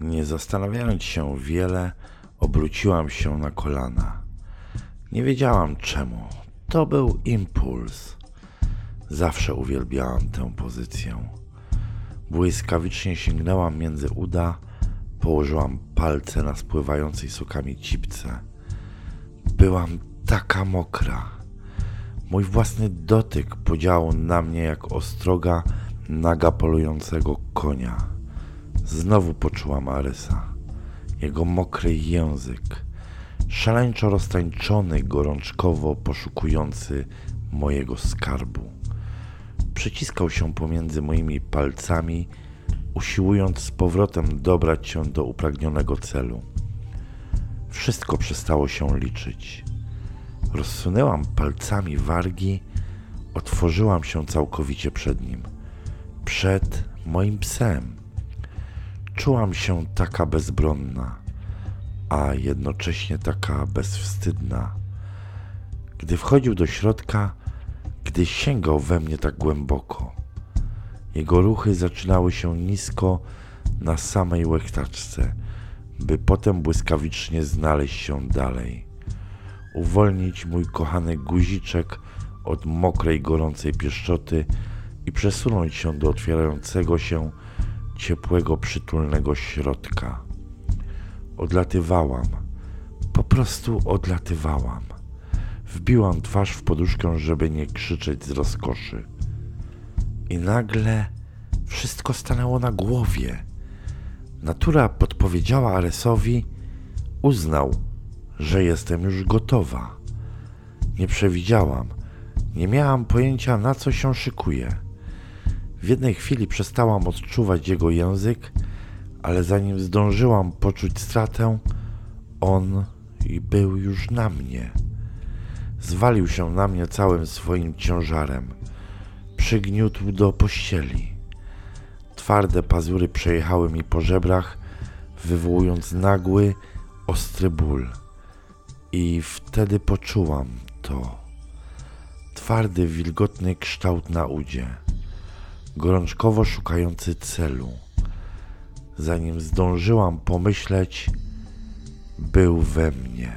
Nie zastanawiając się wiele, obróciłam się na kolana. Nie wiedziałam czemu. To był impuls. Zawsze uwielbiałam tę pozycję. Błyskawicznie sięgnęłam między uda, położyłam palce na spływającej sokami cipce. Byłam taka mokra. Mój własny dotyk podziałał na mnie jak ostroga naga polującego konia. Znowu poczułam Arysa. Jego mokry język, szaleńczo roztańczony, gorączkowo poszukujący mojego skarbu. Przyciskał się pomiędzy moimi palcami, usiłując z powrotem dobrać się do upragnionego celu. Wszystko przestało się liczyć. Rozsunęłam palcami wargi, otworzyłam się całkowicie przed nim, przed moim psem. Czułam się taka bezbronna, a jednocześnie taka bezwstydna. Gdy wchodził do środka, gdy sięgał we mnie tak głęboko. Jego ruchy zaczynały się nisko na samej łechtaczce, by potem błyskawicznie znaleźć się dalej. Uwolnić mój kochany guziczek od mokrej, gorącej pieszczoty i przesunąć się do otwierającego się ciepłego, przytulnego środka. Odlatywałam, po prostu odlatywałam. Wbiłam twarz w poduszkę, żeby nie krzyczeć z rozkoszy. I nagle wszystko stanęło na głowie. Natura podpowiedziała Aresowi, uznał, że jestem już gotowa. Nie przewidziałam, nie miałam pojęcia, na co się szykuje. W jednej chwili przestałam odczuwać jego język, ale zanim zdążyłam poczuć stratę, on był już na mnie. Zwalił się na mnie całym swoim ciężarem. Przygniótł do pościeli. Twarde pazury przejechały mi po żebrach, wywołując nagły, ostry ból. I wtedy poczułam to. Twardy, wilgotny kształt na udzie gorączkowo szukający celu. Zanim zdążyłam pomyśleć, był we mnie.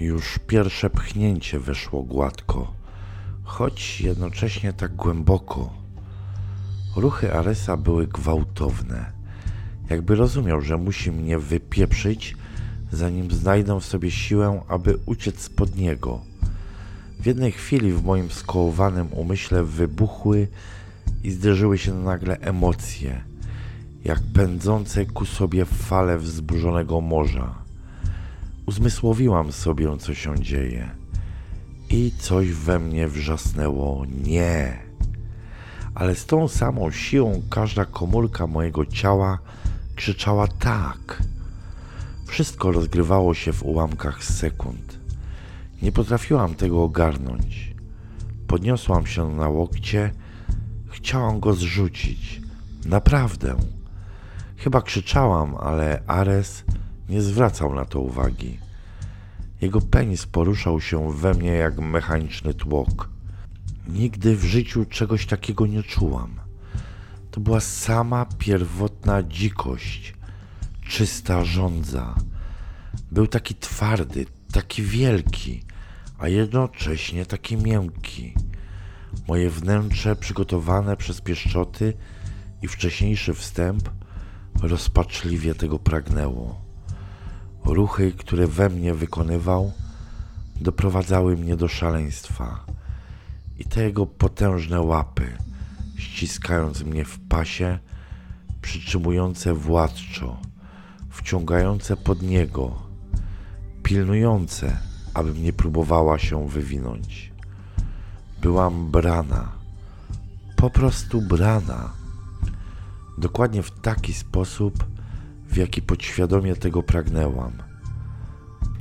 Już pierwsze pchnięcie weszło gładko, choć jednocześnie tak głęboko. Ruchy Aresa były gwałtowne, jakby rozumiał, że musi mnie wypieprzyć, zanim znajdę w sobie siłę, aby uciec spod niego. W jednej chwili w moim skołowanym umyśle wybuchły i zderzyły się nagle emocje, jak pędzące ku sobie fale wzburzonego morza. Uzmysłowiłam sobie, co się dzieje, i coś we mnie wrzasnęło nie. Ale z tą samą siłą każda komórka mojego ciała krzyczała tak. Wszystko rozgrywało się w ułamkach sekund. Nie potrafiłam tego ogarnąć. Podniosłam się na łokcie Chciałam go zrzucić. Naprawdę. Chyba krzyczałam, ale Ares nie zwracał na to uwagi. Jego penis poruszał się we mnie jak mechaniczny tłok. Nigdy w życiu czegoś takiego nie czułam. To była sama pierwotna dzikość, czysta żądza. Był taki twardy, taki wielki, a jednocześnie taki miękki. Moje wnętrze, przygotowane przez pieszczoty i wcześniejszy wstęp, rozpaczliwie tego pragnęło. Ruchy, które we mnie wykonywał, doprowadzały mnie do szaleństwa. I te jego potężne łapy, ściskając mnie w pasie, przytrzymujące władczo, wciągające pod niego, pilnujące, abym nie próbowała się wywinąć. Byłam brana. Po prostu brana. Dokładnie w taki sposób, w jaki podświadomie tego pragnęłam.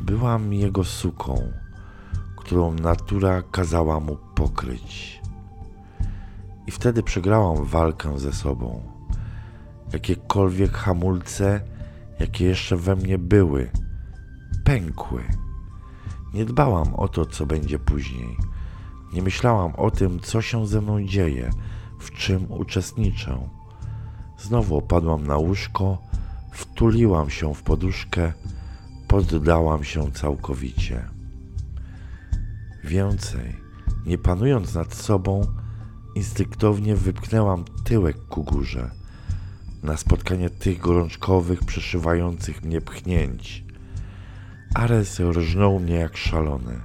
Byłam jego suką, którą natura kazała mu pokryć. I wtedy przegrałam walkę ze sobą. Jakiekolwiek hamulce, jakie jeszcze we mnie były, pękły. Nie dbałam o to, co będzie później nie myślałam o tym, co się ze mną dzieje, w czym uczestniczę. Znowu opadłam na łóżko, Wtuliłam się w poduszkę, poddałam się całkowicie. Więcej, nie panując nad sobą, instynktownie wypchnęłam tyłek ku górze, na spotkanie tych gorączkowych, przeszywających mnie pchnięć. Ares rżnął mnie jak szalony.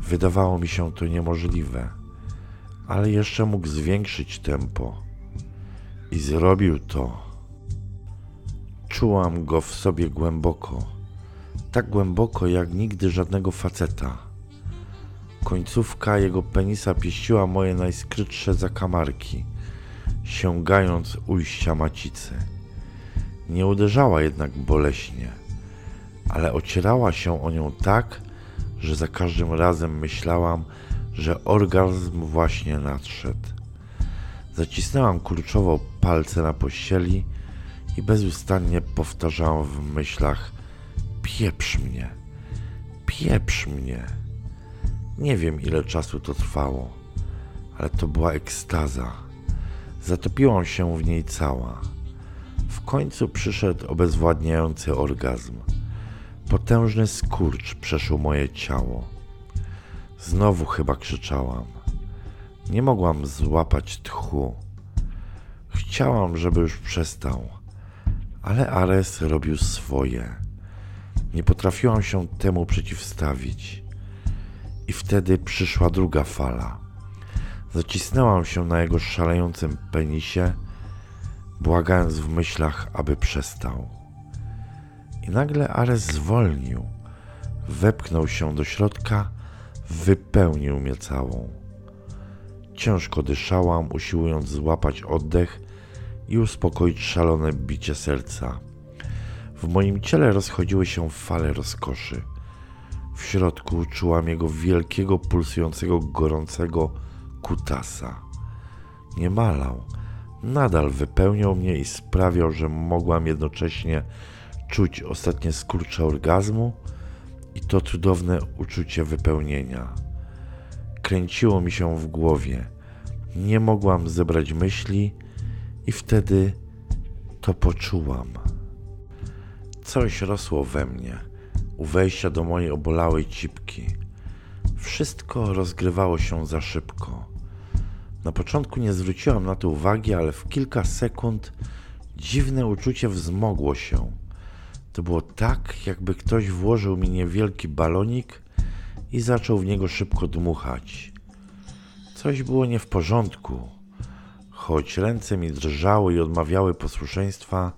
Wydawało mi się to niemożliwe, ale jeszcze mógł zwiększyć tempo. I zrobił to. Czułam go w sobie głęboko, tak głęboko jak nigdy żadnego faceta. Końcówka jego penisa pieściła moje najskrytsze zakamarki, sięgając ujścia macicy. Nie uderzała jednak boleśnie, ale ocierała się o nią tak, że za każdym razem myślałam, że orgazm właśnie nadszedł. Zacisnęłam kurczowo palce na pościeli i bezustannie powtarzałam w myślach: Pieprz mnie, pieprz mnie. Nie wiem, ile czasu to trwało, ale to była ekstaza. Zatopiłam się w niej cała. W końcu przyszedł obezwładniający orgazm. Potężny skurcz przeszył moje ciało. Znowu chyba krzyczałam. Nie mogłam złapać tchu. Chciałam, żeby już przestał, ale Ares robił swoje. Nie potrafiłam się temu przeciwstawić. I wtedy przyszła druga fala. Zacisnęłam się na jego szalejącym penisie, błagając w myślach, aby przestał. I nagle Ares zwolnił, wepchnął się do środka, wypełnił mnie całą. Ciężko dyszałam, usiłując złapać oddech i uspokoić szalone bicie serca. W moim ciele rozchodziły się fale rozkoszy. W środku czułam jego wielkiego, pulsującego, gorącego kutasa. Nie malał, nadal wypełniał mnie i sprawiał, że mogłam jednocześnie czuć ostatnie skurcze orgazmu i to cudowne uczucie wypełnienia. Kręciło mi się w głowie. Nie mogłam zebrać myśli i wtedy to poczułam. Coś rosło we mnie u wejścia do mojej obolałej cipki. Wszystko rozgrywało się za szybko. Na początku nie zwróciłam na to uwagi, ale w kilka sekund dziwne uczucie wzmogło się. To było tak, jakby ktoś włożył mi niewielki balonik i zaczął w niego szybko dmuchać. Coś było nie w porządku. Choć ręce mi drżały i odmawiały posłuszeństwa,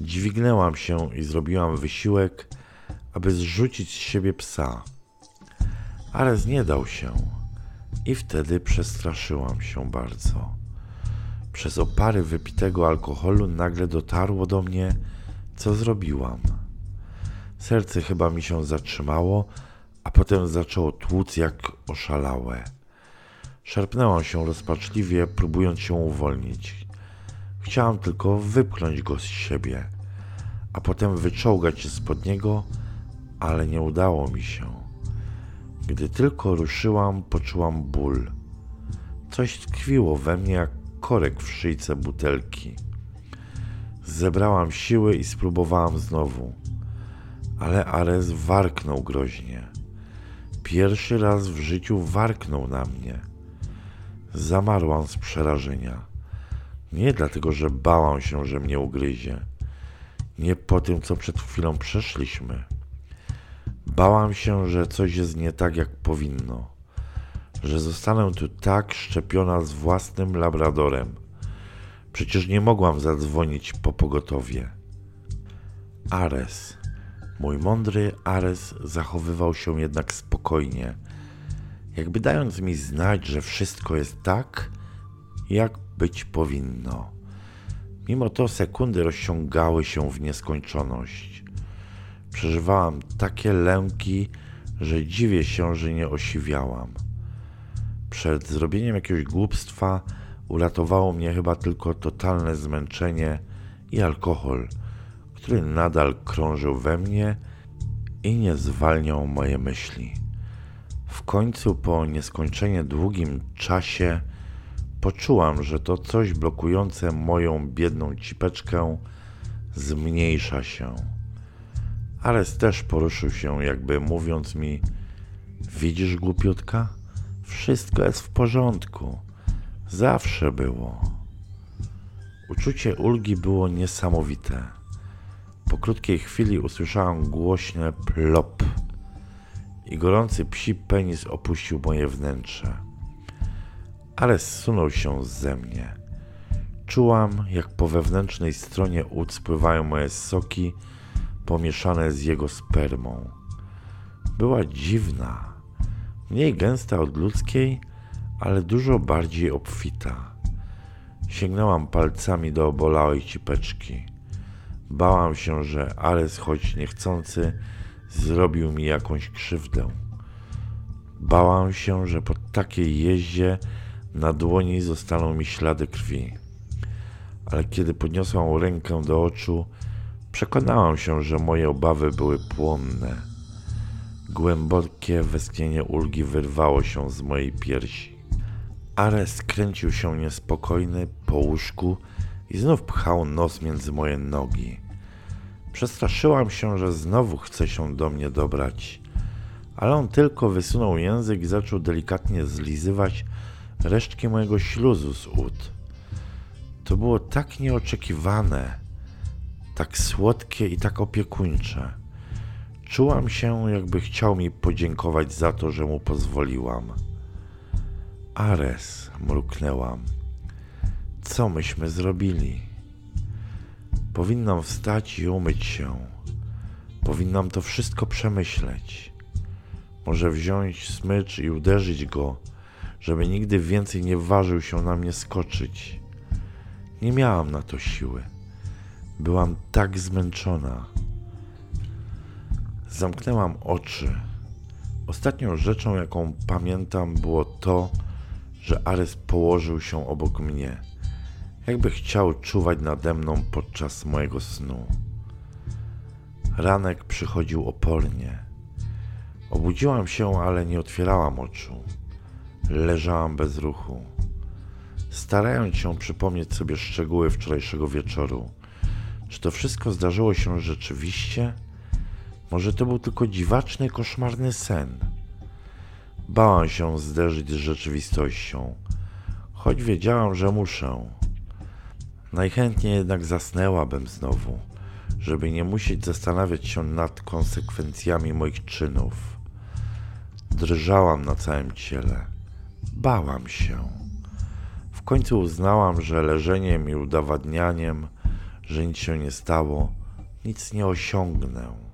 dźwignęłam się i zrobiłam wysiłek, aby zrzucić z siebie psa. Ale nie dał się i wtedy przestraszyłam się bardzo. Przez opary wypitego alkoholu nagle dotarło do mnie, co zrobiłam. Serce chyba mi się zatrzymało, a potem zaczęło tłuc jak oszalałe. Szarpnęłam się rozpaczliwie, próbując się uwolnić. Chciałam tylko wypchnąć go z siebie, a potem wyczołgać się spod niego, ale nie udało mi się. Gdy tylko ruszyłam, poczułam ból. Coś tkwiło we mnie jak korek w szyjce butelki. Zebrałam siły i spróbowałam znowu, ale Ares warknął groźnie. Pierwszy raz w życiu warknął na mnie. Zamarłam z przerażenia. Nie dlatego, że bałam się, że mnie ugryzie. Nie po tym, co przed chwilą przeszliśmy. Bałam się, że coś jest nie tak, jak powinno. Że zostanę tu tak szczepiona z własnym labradorem. Przecież nie mogłam zadzwonić po pogotowie. Ares, mój mądry Ares, zachowywał się jednak spokojnie jakby dając mi znać, że wszystko jest tak, jak być powinno. Mimo to sekundy rozciągały się w nieskończoność. Przeżywałam takie lęki, że dziwię się, że nie osiwiałam. Przed zrobieniem jakiegoś głupstwa uratowało mnie chyba tylko totalne zmęczenie i alkohol, który nadal krążył we mnie i nie zwalniał moje myśli. W końcu, po nieskończenie długim czasie, poczułam, że to coś blokujące moją biedną cipeczkę zmniejsza się. Ares też poruszył się, jakby mówiąc mi: Widzisz, głupiutka? Wszystko jest w porządku. Zawsze było. Uczucie ulgi było niesamowite. Po krótkiej chwili usłyszałam głośne plop i gorący psi penis opuścił moje wnętrze. Ares zsunął się ze mnie. Czułam, jak po wewnętrznej stronie ud spływają moje soki pomieszane z jego spermą. Była dziwna, mniej gęsta od ludzkiej, ale dużo bardziej obfita. Sięgnęłam palcami do obolałej cipeczki. Bałam się, że Ares, choć niechcący, zrobił mi jakąś krzywdę. Bałam się, że po takiej jeździe na dłoni zostaną mi ślady krwi. Ale kiedy podniosłam rękę do oczu, przekonałam się, że moje obawy były płonne. Głębokie westchnienie ulgi wyrwało się z mojej piersi. Ares kręcił się niespokojny po łóżku i znów pchał nos między moje nogi. Przestraszyłam się, że znowu chce się do mnie dobrać, ale on tylko wysunął język i zaczął delikatnie zlizywać resztki mojego śluzu z ud. To było tak nieoczekiwane, tak słodkie i tak opiekuńcze. Czułam się, jakby chciał mi podziękować za to, że mu pozwoliłam. Ares, mruknęłam. Co myśmy zrobili? Powinnam wstać i umyć się. Powinnam to wszystko przemyśleć. Może wziąć smycz i uderzyć go, żeby nigdy więcej nie ważył się na mnie skoczyć. Nie miałam na to siły. Byłam tak zmęczona. Zamknęłam oczy. Ostatnią rzeczą, jaką pamiętam, było to, że Ares położył się obok mnie, jakby chciał czuwać nade mną podczas mojego snu. Ranek przychodził opornie. Obudziłam się, ale nie otwierałam oczu. Leżałam bez ruchu, starając się przypomnieć sobie szczegóły wczorajszego wieczoru. Czy to wszystko zdarzyło się rzeczywiście? Może to był tylko dziwaczny, koszmarny sen? Bałam się zderzyć z rzeczywistością, choć wiedziałam, że muszę. Najchętniej jednak zasnęłabym znowu, żeby nie musieć zastanawiać się nad konsekwencjami moich czynów. Drżałam na całym ciele. Bałam się. W końcu uznałam, że leżeniem i udowadnianiem, że nic się nie stało, nic nie osiągnę.